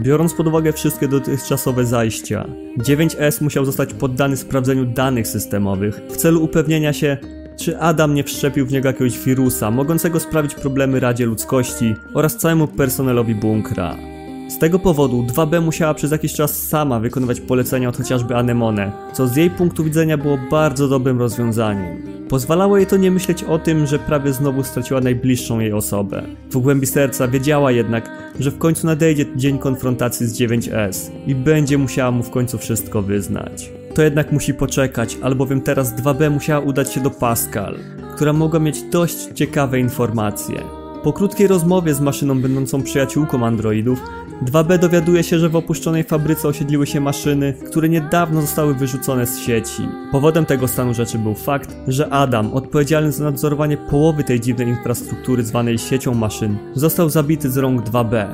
Biorąc pod uwagę wszystkie dotychczasowe zajścia, 9S musiał zostać poddany sprawdzeniu danych systemowych w celu upewnienia się, czy Adam nie wszczepił w niego jakiegoś wirusa mogącego sprawić problemy Radzie Ludzkości oraz całemu personelowi bunkra. Z tego powodu 2B musiała przez jakiś czas sama wykonywać polecenia od chociażby Anemone, co z jej punktu widzenia było bardzo dobrym rozwiązaniem. Pozwalało jej to nie myśleć o tym, że prawie znowu straciła najbliższą jej osobę. W głębi serca wiedziała jednak, że w końcu nadejdzie dzień konfrontacji z 9S i będzie musiała mu w końcu wszystko wyznać. To jednak musi poczekać, albowiem teraz 2B musiała udać się do Pascal, która mogła mieć dość ciekawe informacje. Po krótkiej rozmowie z maszyną będącą przyjaciółką androidów, 2B dowiaduje się, że w opuszczonej fabryce osiedliły się maszyny, które niedawno zostały wyrzucone z sieci. Powodem tego stanu rzeczy był fakt, że Adam, odpowiedzialny za nadzorowanie połowy tej dziwnej infrastruktury zwanej siecią maszyn, został zabity z rąk 2B.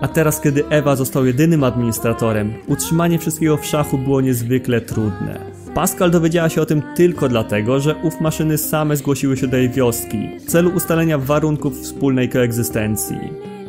A teraz, kiedy Ewa został jedynym administratorem, utrzymanie wszystkiego w szachu było niezwykle trudne. Pascal dowiedziała się o tym tylko dlatego, że ów maszyny same zgłosiły się do jej wioski w celu ustalenia warunków wspólnej koegzystencji.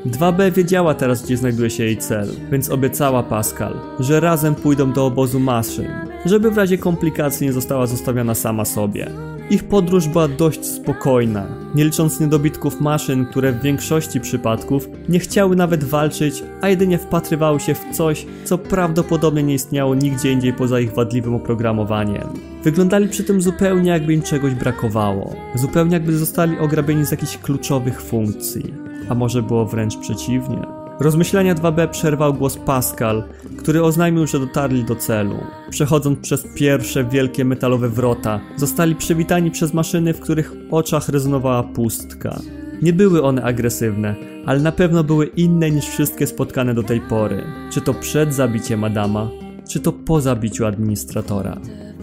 2B wiedziała teraz, gdzie znajduje się jej cel, więc obiecała Pascal, że razem pójdą do obozu maszyn, żeby w razie komplikacji nie została zostawiona sama sobie. Ich podróż była dość spokojna, nie licząc niedobitków maszyn, które w większości przypadków nie chciały nawet walczyć, a jedynie wpatrywały się w coś, co prawdopodobnie nie istniało nigdzie indziej poza ich wadliwym oprogramowaniem. Wyglądali przy tym zupełnie jakby im czegoś brakowało, zupełnie jakby zostali ograbieni z jakichś kluczowych funkcji, a może było wręcz przeciwnie. Rozmyślenia 2B przerwał głos Pascal, który oznajmił, że dotarli do celu. Przechodząc przez pierwsze wielkie metalowe wrota, zostali przywitani przez maszyny, w których oczach rezonowała pustka. Nie były one agresywne, ale na pewno były inne niż wszystkie spotkane do tej pory. Czy to przed zabiciem Adama, czy to po zabiciu administratora.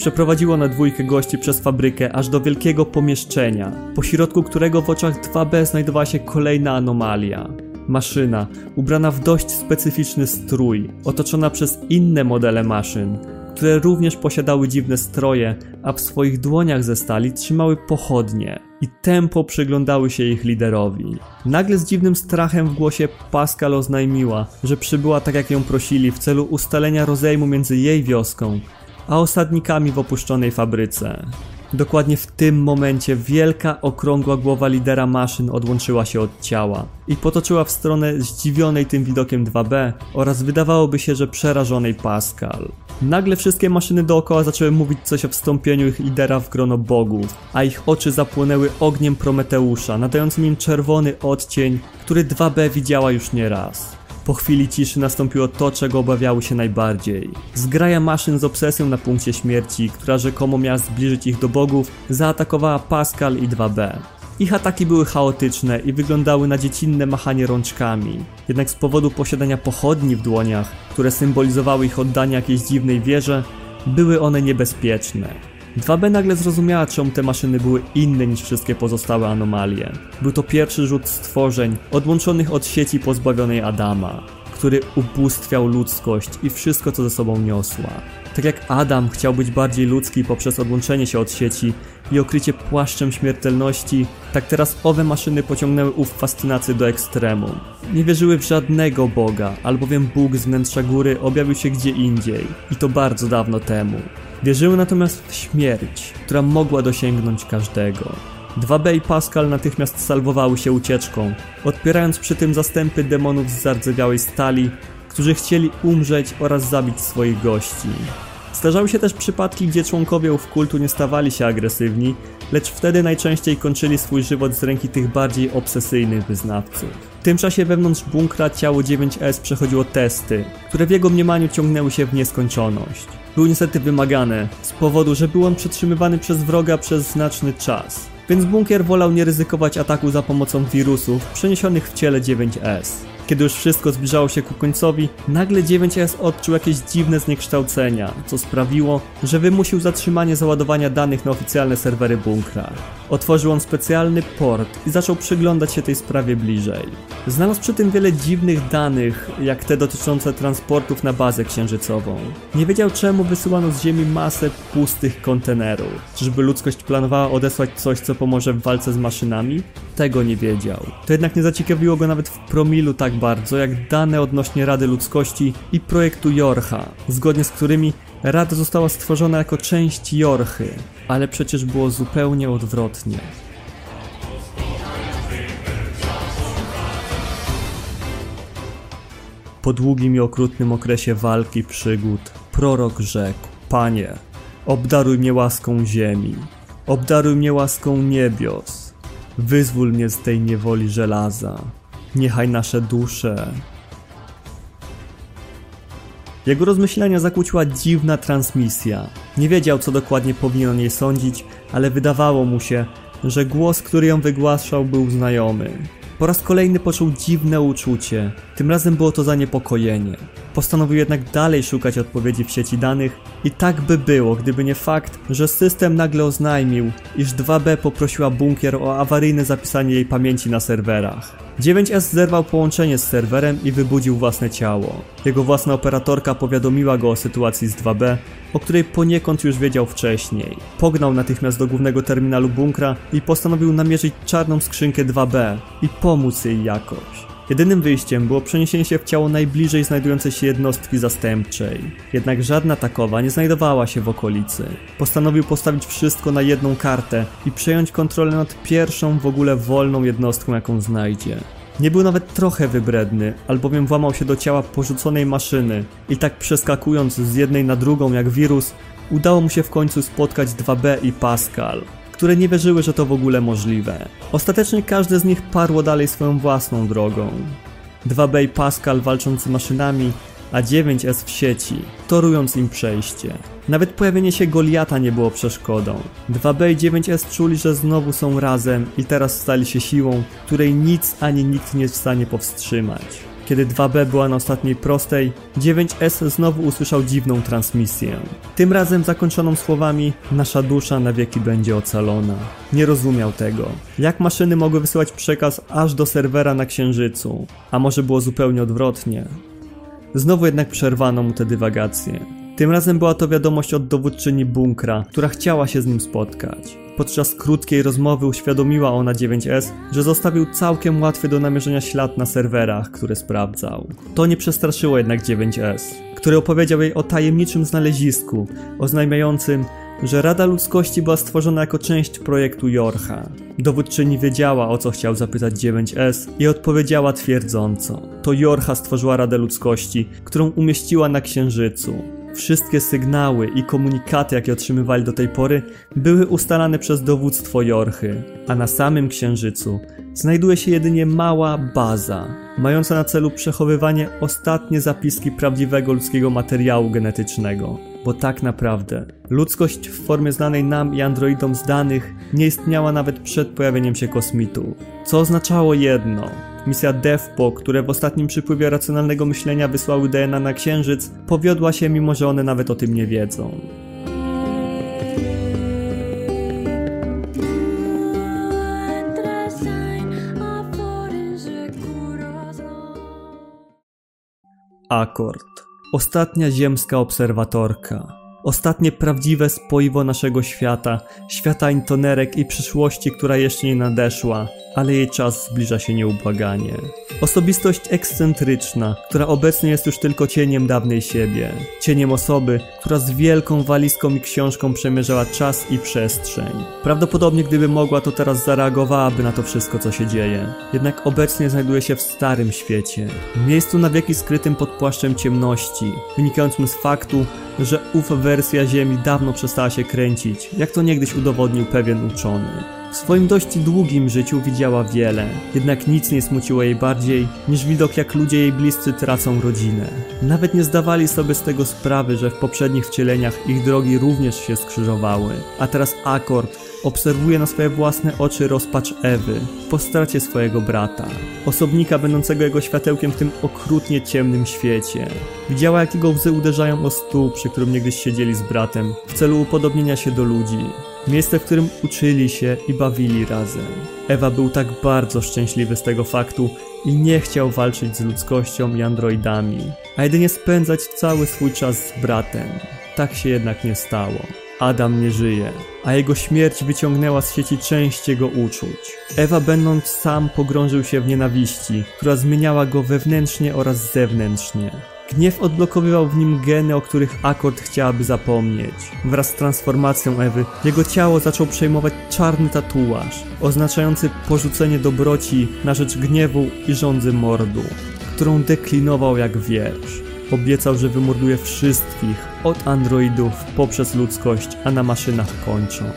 Przeprowadziło na dwójkę gości przez fabrykę aż do wielkiego pomieszczenia, po środku którego w oczach 2B znajdowała się kolejna anomalia. Maszyna, ubrana w dość specyficzny strój, otoczona przez inne modele maszyn, które również posiadały dziwne stroje, a w swoich dłoniach ze stali trzymały pochodnie i tempo przyglądały się ich liderowi. Nagle z dziwnym strachem w głosie Pascal oznajmiła, że przybyła tak jak ją prosili w celu ustalenia rozejmu między jej wioską a osadnikami w opuszczonej fabryce. Dokładnie w tym momencie wielka, okrągła głowa lidera maszyn odłączyła się od ciała i potoczyła w stronę zdziwionej tym widokiem 2B oraz wydawałoby się, że przerażonej Pascal. Nagle wszystkie maszyny dookoła zaczęły mówić coś o wstąpieniu ich lidera w grono bogów, a ich oczy zapłonęły ogniem Prometeusza, nadającym im czerwony odcień, który 2B widziała już nie raz. Po chwili ciszy nastąpiło to, czego obawiały się najbardziej. Zgraja maszyn z obsesją na punkcie śmierci, która rzekomo miała zbliżyć ich do bogów, zaatakowała Pascal i 2B. Ich ataki były chaotyczne i wyglądały na dziecinne machanie rączkami. Jednak z powodu posiadania pochodni w dłoniach, które symbolizowały ich oddanie jakiejś dziwnej wierze, były one niebezpieczne. 2B nagle zrozumiała, czemu te maszyny były inne niż wszystkie pozostałe anomalie. Był to pierwszy rzut stworzeń odłączonych od sieci pozbawionej Adama, który ubóstwiał ludzkość i wszystko, co ze sobą niosła. Tak jak Adam chciał być bardziej ludzki poprzez odłączenie się od sieci i okrycie płaszczem śmiertelności, tak teraz owe maszyny pociągnęły ów fascynację do ekstremum. Nie wierzyły w żadnego Boga, albowiem Bóg z wnętrza góry objawił się gdzie indziej i to bardzo dawno temu. Wierzyły natomiast w śmierć, która mogła dosięgnąć każdego. 2B i Pascal natychmiast salwowały się ucieczką, odpierając przy tym zastępy demonów z zardzewiałej stali, którzy chcieli umrzeć oraz zabić swoich gości. Zdarzały się też przypadki, gdzie członkowie ów kultu nie stawali się agresywni, lecz wtedy najczęściej kończyli swój żywot z ręki tych bardziej obsesyjnych wyznawców. W tym czasie wewnątrz bunkra ciało 9S przechodziło testy, które w jego mniemaniu ciągnęły się w nieskończoność. Były niestety wymagane, z powodu, że był on przetrzymywany przez wroga przez znaczny czas. Więc bunkier wolał nie ryzykować ataku za pomocą wirusów przeniesionych w ciele 9S. Kiedy już wszystko zbliżało się ku końcowi, nagle 9S odczuł jakieś dziwne zniekształcenia, co sprawiło, że wymusił zatrzymanie załadowania danych na oficjalne serwery bunkra. Otworzył on specjalny port i zaczął przyglądać się tej sprawie bliżej. Znalazł przy tym wiele dziwnych danych, jak te dotyczące transportów na bazę księżycową. Nie wiedział czemu wysyłano z Ziemi masę pustych kontenerów. Czyżby ludzkość planowała odesłać coś, co pomoże w walce z maszynami? Tego nie wiedział. To jednak nie zaciekawiło go nawet w promilu tak bardzo, jak dane odnośnie Rady Ludzkości i projektu Jorcha, zgodnie z którymi Rada została stworzona jako część Jorchy, ale przecież było zupełnie odwrotnie. Po długim i okrutnym okresie walki przygód, prorok rzekł: Panie, obdaruj mnie łaską ziemi, obdaruj mnie łaską niebios, wyzwól mnie z tej niewoli żelaza, niechaj nasze dusze. Jego rozmyślenia zakłóciła dziwna transmisja. Nie wiedział, co dokładnie powinien o niej sądzić, ale wydawało mu się, że głos, który ją wygłaszał, był znajomy. Po raz kolejny poczuł dziwne uczucie. Tym razem było to zaniepokojenie. Postanowił jednak dalej szukać odpowiedzi w sieci danych i tak by było, gdyby nie fakt, że system nagle oznajmił, iż 2B poprosiła bunkier o awaryjne zapisanie jej pamięci na serwerach. 9S zerwał połączenie z serwerem i wybudził własne ciało. Jego własna operatorka powiadomiła go o sytuacji z 2B, o której poniekąd już wiedział wcześniej. Pognał natychmiast do głównego terminalu bunkra i postanowił namierzyć czarną skrzynkę 2B i pomóc jej jakoś. Jedynym wyjściem było przeniesienie się w ciało najbliżej znajdującej się jednostki zastępczej. Jednak żadna takowa nie znajdowała się w okolicy. Postanowił postawić wszystko na jedną kartę i przejąć kontrolę nad pierwszą w ogóle wolną jednostką, jaką znajdzie. Nie był nawet trochę wybredny, albowiem włamał się do ciała porzuconej maszyny i tak przeskakując z jednej na drugą jak wirus, udało mu się w końcu spotkać 2B i Pascal które nie wierzyły, że to w ogóle możliwe. Ostatecznie każde z nich parło dalej swoją własną drogą. 2B i Pascal walcząc z maszynami, a 9S w sieci, torując im przejście. Nawet pojawienie się Goliata nie było przeszkodą. 2B i 9S czuli, że znowu są razem i teraz stali się siłą, której nic ani nikt nie jest w stanie powstrzymać. Kiedy 2B była na ostatniej prostej, 9S znowu usłyszał dziwną transmisję. Tym razem zakończoną słowami Nasza dusza na wieki będzie ocalona. Nie rozumiał tego. Jak maszyny mogły wysyłać przekaz aż do serwera na Księżycu? A może było zupełnie odwrotnie? Znowu jednak przerwano mu te dywagacje. Tym razem była to wiadomość od dowódczyni bunkra, która chciała się z nim spotkać. Podczas krótkiej rozmowy uświadomiła ona 9S, że zostawił całkiem łatwy do namierzenia ślad na serwerach, które sprawdzał. To nie przestraszyło jednak 9S, który opowiedział jej o tajemniczym znalezisku, oznajmiającym, że Rada Ludzkości była stworzona jako część projektu Jorcha. Dowódczyni wiedziała, o co chciał zapytać 9S i odpowiedziała twierdząco. To Jorcha stworzyła Radę Ludzkości, którą umieściła na Księżycu. Wszystkie sygnały i komunikaty, jakie otrzymywali do tej pory, były ustalane przez dowództwo Jorchy, a na samym Księżycu znajduje się jedynie mała baza, mająca na celu przechowywanie ostatnie zapiski prawdziwego ludzkiego materiału genetycznego. Bo tak naprawdę ludzkość w formie znanej nam i androidom z danych nie istniała nawet przed pojawieniem się kosmitu. Co oznaczało jedno: Misja DEFPO, które w ostatnim przypływie racjonalnego myślenia wysłały DNA na Księżyc, powiodła się mimo, że one nawet o tym nie wiedzą. Akord. Ostatnia ziemska obserwatorka. Ostatnie prawdziwe spoiwo naszego świata, świata intonerek i przyszłości, która jeszcze nie nadeszła, ale jej czas zbliża się nieubłaganie. Osobistość ekscentryczna, która obecnie jest już tylko cieniem dawnej siebie. Cieniem osoby, która z wielką walizką i książką przemierzała czas i przestrzeń. Prawdopodobnie gdyby mogła, to teraz zareagowałaby na to wszystko, co się dzieje. Jednak obecnie znajduje się w starym świecie. W miejscu na wieki skrytym pod płaszczem ciemności, wynikającym z faktu, że ów wersja Ziemi dawno przestała się kręcić, jak to niegdyś udowodnił pewien uczony. W swoim dość długim życiu widziała wiele, jednak nic nie smuciło jej bardziej niż widok jak ludzie jej bliscy tracą rodzinę. Nawet nie zdawali sobie z tego sprawy, że w poprzednich wcieleniach ich drogi również się skrzyżowały, a teraz Akord obserwuje na swoje własne oczy rozpacz Ewy po stracie swojego brata, osobnika będącego jego światełkiem w tym okrutnie ciemnym świecie. Widziała jak jego łzy uderzają o stół, przy którym niegdyś siedzieli z bratem, w celu upodobnienia się do ludzi. Miejsce, w którym uczyli się i bawili razem. Ewa był tak bardzo szczęśliwy z tego faktu i nie chciał walczyć z ludzkością i androidami, a jedynie spędzać cały swój czas z bratem. Tak się jednak nie stało. Adam nie żyje, a jego śmierć wyciągnęła z sieci część jego uczuć. Ewa będąc sam pogrążył się w nienawiści, która zmieniała go wewnętrznie oraz zewnętrznie. Gniew odblokowywał w nim geny, o których Akord chciałaby zapomnieć. Wraz z transformacją Ewy, jego ciało zaczął przejmować czarny tatuaż, oznaczający porzucenie dobroci na rzecz gniewu i rządzy mordu, którą deklinował jak wiersz. Obiecał, że wymorduje wszystkich, od androidów poprzez ludzkość, a na maszynach kończąc.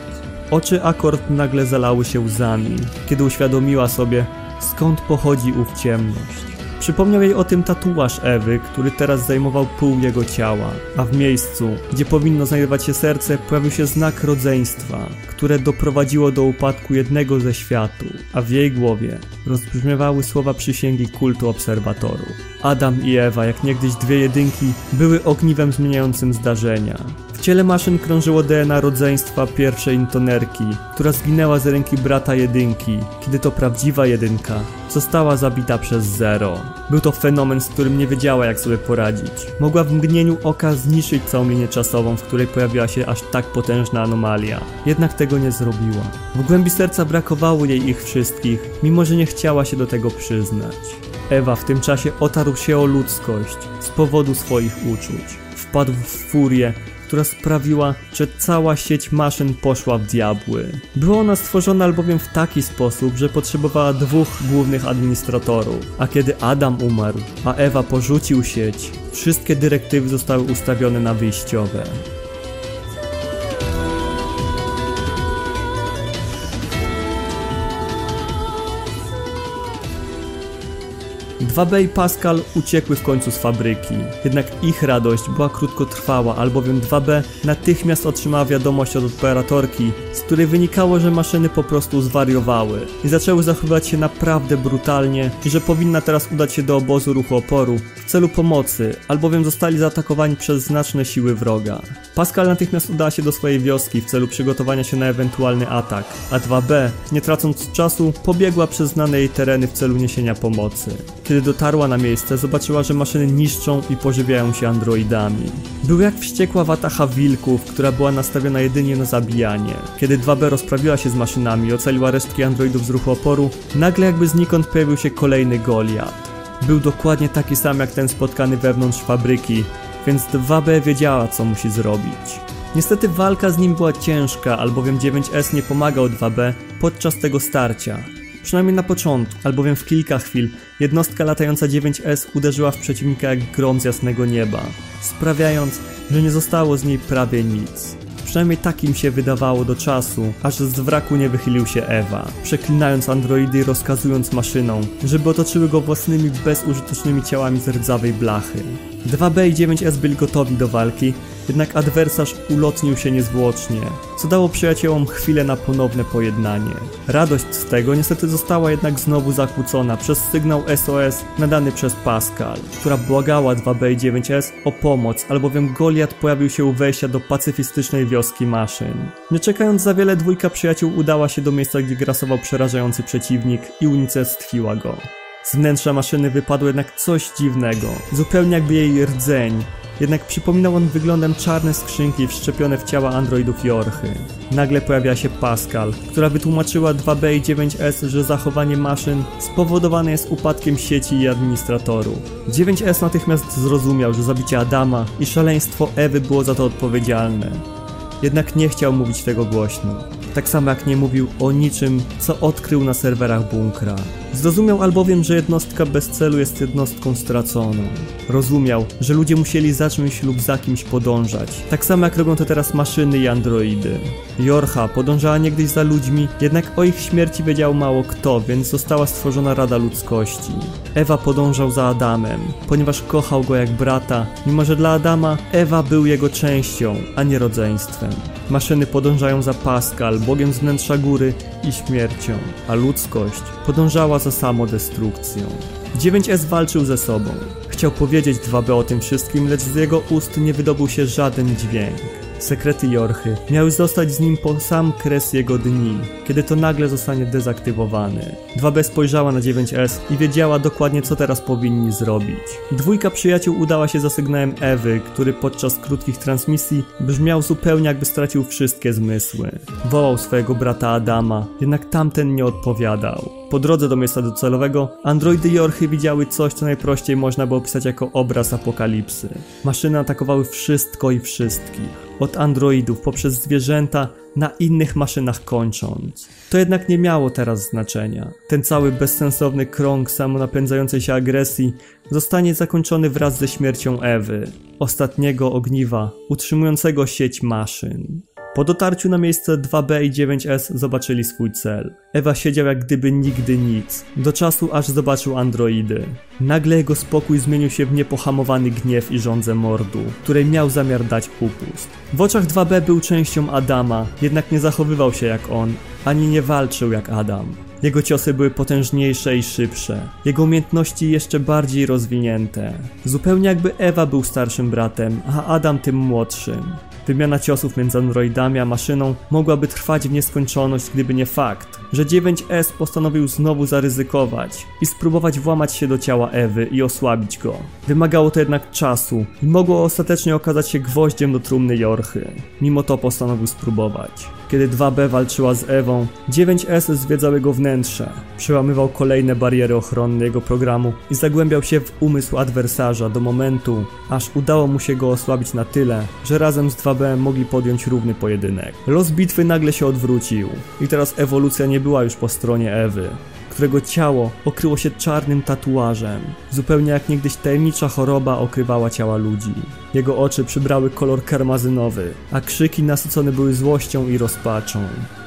Oczy Akord nagle zalały się łzami, kiedy uświadomiła sobie, skąd pochodzi ów ciemność. Przypomniał jej o tym tatuaż Ewy, który teraz zajmował pół jego ciała, a w miejscu, gdzie powinno znajdować się serce, pojawił się znak rodzeństwa, które doprowadziło do upadku jednego ze światów, a w jej głowie rozbrzmiewały słowa przysięgi kultu obserwatorów. Adam i Ewa, jak niegdyś dwie jedynki, były ogniwem zmieniającym zdarzenia. W ciele maszyn krążyło DNA rodzeństwa pierwszej intonerki, która zginęła z ręki brata jedynki, kiedy to prawdziwa jedynka została zabita przez Zero. Był to fenomen, z którym nie wiedziała jak sobie poradzić. Mogła w mgnieniu oka zniszczyć całą linię czasową, w której pojawiła się aż tak potężna anomalia. Jednak tego nie zrobiła. W głębi serca brakowało jej ich wszystkich, mimo że nie chciała się do tego przyznać. Ewa w tym czasie otarł się o ludzkość z powodu swoich uczuć. Wpadł w furię która sprawiła, że cała sieć maszyn poszła w diabły. Była ona stworzona albowiem w taki sposób, że potrzebowała dwóch głównych administratorów, a kiedy Adam umarł, a Ewa porzucił sieć, wszystkie dyrektywy zostały ustawione na wyjściowe. 2B i Pascal uciekły w końcu z fabryki. Jednak ich radość była krótkotrwała, albowiem 2B natychmiast otrzymała wiadomość od operatorki, z której wynikało, że maszyny po prostu zwariowały i zaczęły zachowywać się naprawdę brutalnie i że powinna teraz udać się do obozu ruchu oporu w celu pomocy, albowiem zostali zaatakowani przez znaczne siły wroga. Pascal natychmiast udała się do swojej wioski w celu przygotowania się na ewentualny atak, a 2B, nie tracąc czasu, pobiegła przez znane jej tereny w celu niesienia pomocy. Kiedy dotarła na miejsce, zobaczyła, że maszyny niszczą i pożywiają się androidami. Był jak wściekła watacha wilków, która była nastawiona jedynie na zabijanie. Kiedy 2B rozprawiła się z maszynami i ocaliła resztki androidów z ruchu oporu, nagle jakby znikąd pojawił się kolejny Goliat. Był dokładnie taki sam jak ten spotkany wewnątrz fabryki, więc 2B wiedziała co musi zrobić. Niestety walka z nim była ciężka, albowiem 9S nie pomagał 2B podczas tego starcia. Przynajmniej na początku, albowiem w kilka chwil jednostka latająca 9S uderzyła w przeciwnika jak grom z jasnego nieba, sprawiając, że nie zostało z niej prawie nic. Przynajmniej tak im się wydawało do czasu, aż z wraku nie wychylił się Ewa, przeklinając androidy i rozkazując maszynom, żeby otoczyły go własnymi bezużytecznymi ciałami z rdzawej blachy. 2B i 9S byli gotowi do walki, jednak adwersarz ulotnił się niezwłocznie, co dało przyjaciołom chwilę na ponowne pojednanie. Radość z tego niestety została jednak znowu zakłócona przez sygnał SOS nadany przez Pascal, która błagała 2B i 9S o pomoc, albowiem Goliat pojawił się u wejścia do pacyfistycznej wioski maszyn. Nie czekając za wiele, dwójka przyjaciół udała się do miejsca, gdzie grasował przerażający przeciwnik i unicestwiła go. Z wnętrza maszyny wypadło jednak coś dziwnego, zupełnie jakby jej rdzeń, jednak przypominał on wyglądem czarne skrzynki wszczepione w ciała androidów Jorchy. Nagle pojawia się Pascal, która wytłumaczyła 2B i 9S, że zachowanie maszyn spowodowane jest upadkiem sieci i administratorów. 9S natychmiast zrozumiał, że zabicie Adama i szaleństwo Ewy było za to odpowiedzialne. Jednak nie chciał mówić tego głośno. Tak samo jak nie mówił o niczym, co odkrył na serwerach bunkra. Zrozumiał albowiem, że jednostka bez celu jest jednostką straconą. Rozumiał, że ludzie musieli za czymś lub za kimś podążać, tak samo jak robią to teraz maszyny i androidy. Jorha podążała niegdyś za ludźmi, jednak o ich śmierci wiedział mało kto, więc została stworzona Rada Ludzkości. Ewa podążał za Adamem, ponieważ kochał go jak brata, mimo że dla Adama Ewa był jego częścią, a nie rodzeństwem. Maszyny podążają za Pascal, bogiem z wnętrza góry i śmiercią, a ludzkość podążała za samodestrukcją. 9S walczył ze sobą. Chciał powiedzieć 2B o tym wszystkim, lecz z jego ust nie wydobył się żaden dźwięk. Sekrety Jorchy miały zostać z nim po sam kres jego dni, kiedy to nagle zostanie dezaktywowany. 2B spojrzała na 9S i wiedziała dokładnie co teraz powinni zrobić. Dwójka przyjaciół udała się za sygnałem Ewy, który podczas krótkich transmisji brzmiał zupełnie jakby stracił wszystkie zmysły. Wołał swojego brata Adama, jednak tamten nie odpowiadał. Po drodze do miejsca docelowego, androidy Jorchy widziały coś, co najprościej można by opisać jako obraz apokalipsy. Maszyny atakowały wszystko i wszystkich. Od androidów poprzez zwierzęta na innych maszynach kończąc. To jednak nie miało teraz znaczenia. Ten cały bezsensowny krąg samonapędzającej się agresji zostanie zakończony wraz ze śmiercią Ewy, ostatniego ogniwa utrzymującego sieć maszyn. Po dotarciu na miejsce 2B i 9S zobaczyli swój cel. Ewa siedział jak gdyby nigdy nic, do czasu aż zobaczył androidy. Nagle jego spokój zmienił się w niepohamowany gniew i żądzę mordu, której miał zamiar dać upust. W oczach 2B był częścią Adama, jednak nie zachowywał się jak on, ani nie walczył jak Adam. Jego ciosy były potężniejsze i szybsze, jego umiejętności jeszcze bardziej rozwinięte. Zupełnie jakby Ewa był starszym bratem, a Adam tym młodszym. Wymiana ciosów między androidami a maszyną mogłaby trwać w nieskończoność, gdyby nie fakt, że 9S postanowił znowu zaryzykować i spróbować włamać się do ciała Ewy i osłabić go. Wymagało to jednak czasu i mogło ostatecznie okazać się gwoździem do trumny Jorchy. Mimo to postanowił spróbować. Kiedy 2B walczyła z Ewą, 9S zwiedzał jego wnętrze, przełamywał kolejne bariery ochronne jego programu i zagłębiał się w umysł adwersarza do momentu, aż udało mu się go osłabić na tyle, że razem z 2B mogli podjąć równy pojedynek. Los bitwy nagle się odwrócił i teraz ewolucja nie była już po stronie Ewy którego ciało okryło się czarnym tatuażem, zupełnie jak niegdyś tajemnicza choroba okrywała ciała ludzi. Jego oczy przybrały kolor karmazynowy, a krzyki nasycone były złością i rozpaczą.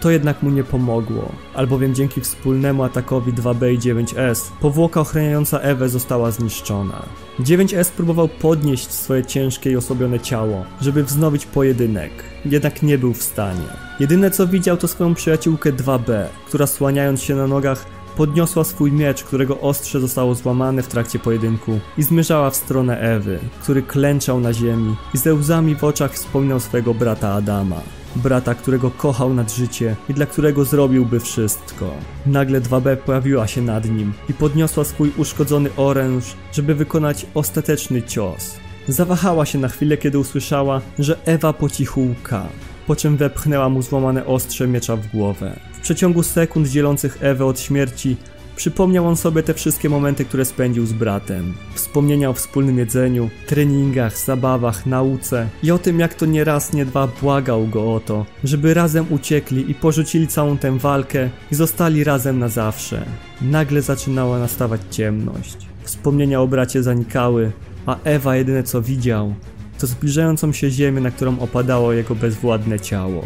To jednak mu nie pomogło, albowiem dzięki wspólnemu atakowi 2B i 9S powłoka ochraniająca Ewę została zniszczona. 9S próbował podnieść swoje ciężkie i osłabione ciało, żeby wznowić pojedynek, jednak nie był w stanie. Jedyne co widział to swoją przyjaciółkę 2B, która słaniając się na nogach podniosła swój miecz, którego ostrze zostało złamane w trakcie pojedynku i zmierzała w stronę Ewy, który klęczał na ziemi i ze łzami w oczach wspominał swojego brata Adama. Brata, którego kochał nad życie i dla którego zrobiłby wszystko. Nagle 2B pojawiła się nad nim i podniosła swój uszkodzony oręż, żeby wykonać ostateczny cios. Zawahała się na chwilę, kiedy usłyszała, że Ewa po cichu łka, po czym wepchnęła mu złamane ostrze miecza w głowę przeciągu sekund dzielących Ewę od śmierci przypomniał on sobie te wszystkie momenty, które spędził z bratem. Wspomnienia o wspólnym jedzeniu, treningach, zabawach, nauce i o tym, jak to nie raz, nie dwa błagał go o to, żeby razem uciekli i porzucili całą tę walkę i zostali razem na zawsze. Nagle zaczynała nastawać ciemność. Wspomnienia o bracie zanikały, a Ewa jedyne co widział, to zbliżającą się ziemię, na którą opadało jego bezwładne ciało.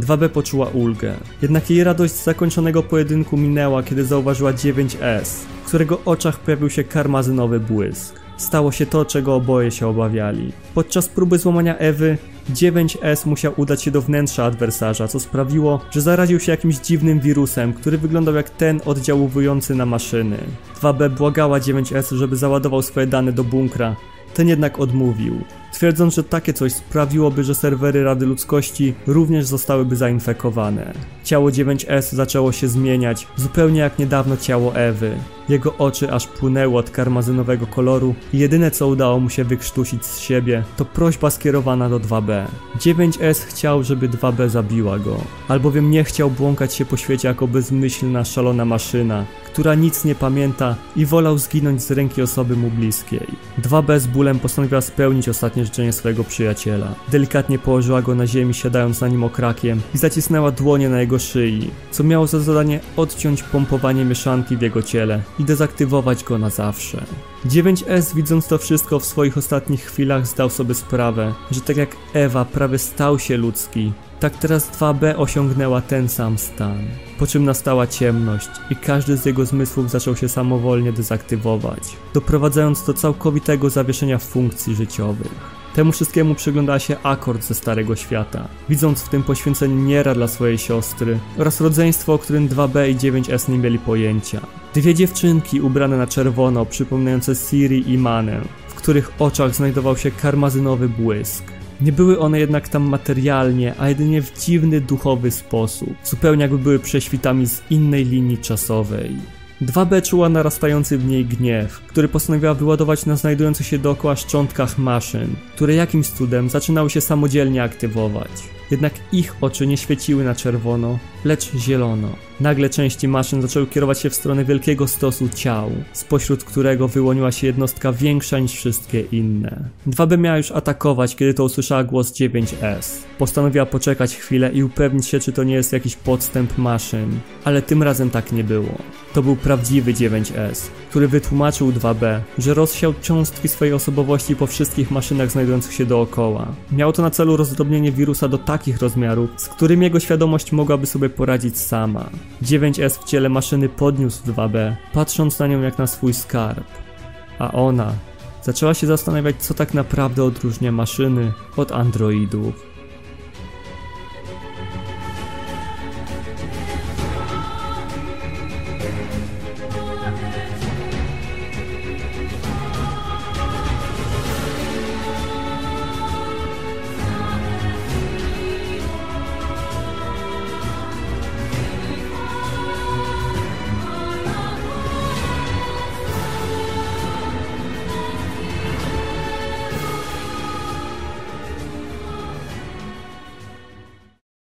2B poczuła ulgę. Jednak jej radość z zakończonego pojedynku minęła, kiedy zauważyła 9S, w którego oczach pojawił się karmazynowy błysk. Stało się to, czego oboje się obawiali. Podczas próby złamania Ewy, 9S musiał udać się do wnętrza adwersarza, co sprawiło, że zaraził się jakimś dziwnym wirusem, który wyglądał jak ten oddziaływujący na maszyny. 2B błagała 9S, żeby załadował swoje dane do bunkra, ten jednak odmówił, twierdząc, że takie coś sprawiłoby, że serwery Rady Ludzkości również zostałyby zainfekowane. Ciało 9S zaczęło się zmieniać, zupełnie jak niedawno ciało Ewy. Jego oczy aż płynęły od karmazynowego koloru i jedyne co udało mu się wykrztusić z siebie to prośba skierowana do 2B. 9S chciał, żeby 2B zabiła go, albowiem nie chciał błąkać się po świecie jako bezmyślna, szalona maszyna, która nic nie pamięta i wolał zginąć z ręki osoby mu bliskiej. 2B z bólem postanowiła spełnić ostatnie oświadczenie swojego przyjaciela. Delikatnie położyła go na ziemi, siadając na nim okrakiem i zacisnęła dłonie na jego szyi, co miało za zadanie odciąć pompowanie mieszanki w jego ciele i dezaktywować go na zawsze. 9S widząc to wszystko w swoich ostatnich chwilach zdał sobie sprawę, że tak jak Ewa prawie stał się ludzki, tak teraz 2B osiągnęła ten sam stan. Po czym nastała ciemność i każdy z jego zmysłów zaczął się samowolnie dezaktywować, doprowadzając do całkowitego zawieszenia funkcji życiowych. Temu wszystkiemu przyglądała się Akord ze Starego Świata, widząc w tym poświęcenie Niera dla swojej siostry oraz rodzeństwo, o którym 2B i 9S nie mieli pojęcia. Dwie dziewczynki ubrane na czerwono, przypominające Siri i Manę, w których oczach znajdował się karmazynowy błysk. Nie były one jednak tam materialnie, a jedynie w dziwny duchowy sposób, zupełnie jakby były prześwitami z innej linii czasowej. 2B czuła narastający w niej gniew, który postanowiła wyładować na znajdujących się dookoła szczątkach maszyn, które jakimś cudem zaczynały się samodzielnie aktywować. Jednak ich oczy nie świeciły na czerwono, lecz zielono. Nagle części maszyn zaczęły kierować się w stronę wielkiego stosu ciał, spośród którego wyłoniła się jednostka większa niż wszystkie inne. 2B miała już atakować, kiedy to usłyszała głos 9S. Postanowiła poczekać chwilę i upewnić się, czy to nie jest jakiś podstęp maszyn, ale tym razem tak nie było. To był prawdziwy 9S, który wytłumaczył 2B, że rozsiał cząstki swojej osobowości po wszystkich maszynach znajdujących się dookoła. Miało to na celu rozdrobnienie wirusa do takich rozmiarów, z którymi jego świadomość mogłaby sobie poradzić sama. 9S w ciele maszyny podniósł 2B, patrząc na nią jak na swój skarb. A ona zaczęła się zastanawiać, co tak naprawdę odróżnia maszyny od androidów.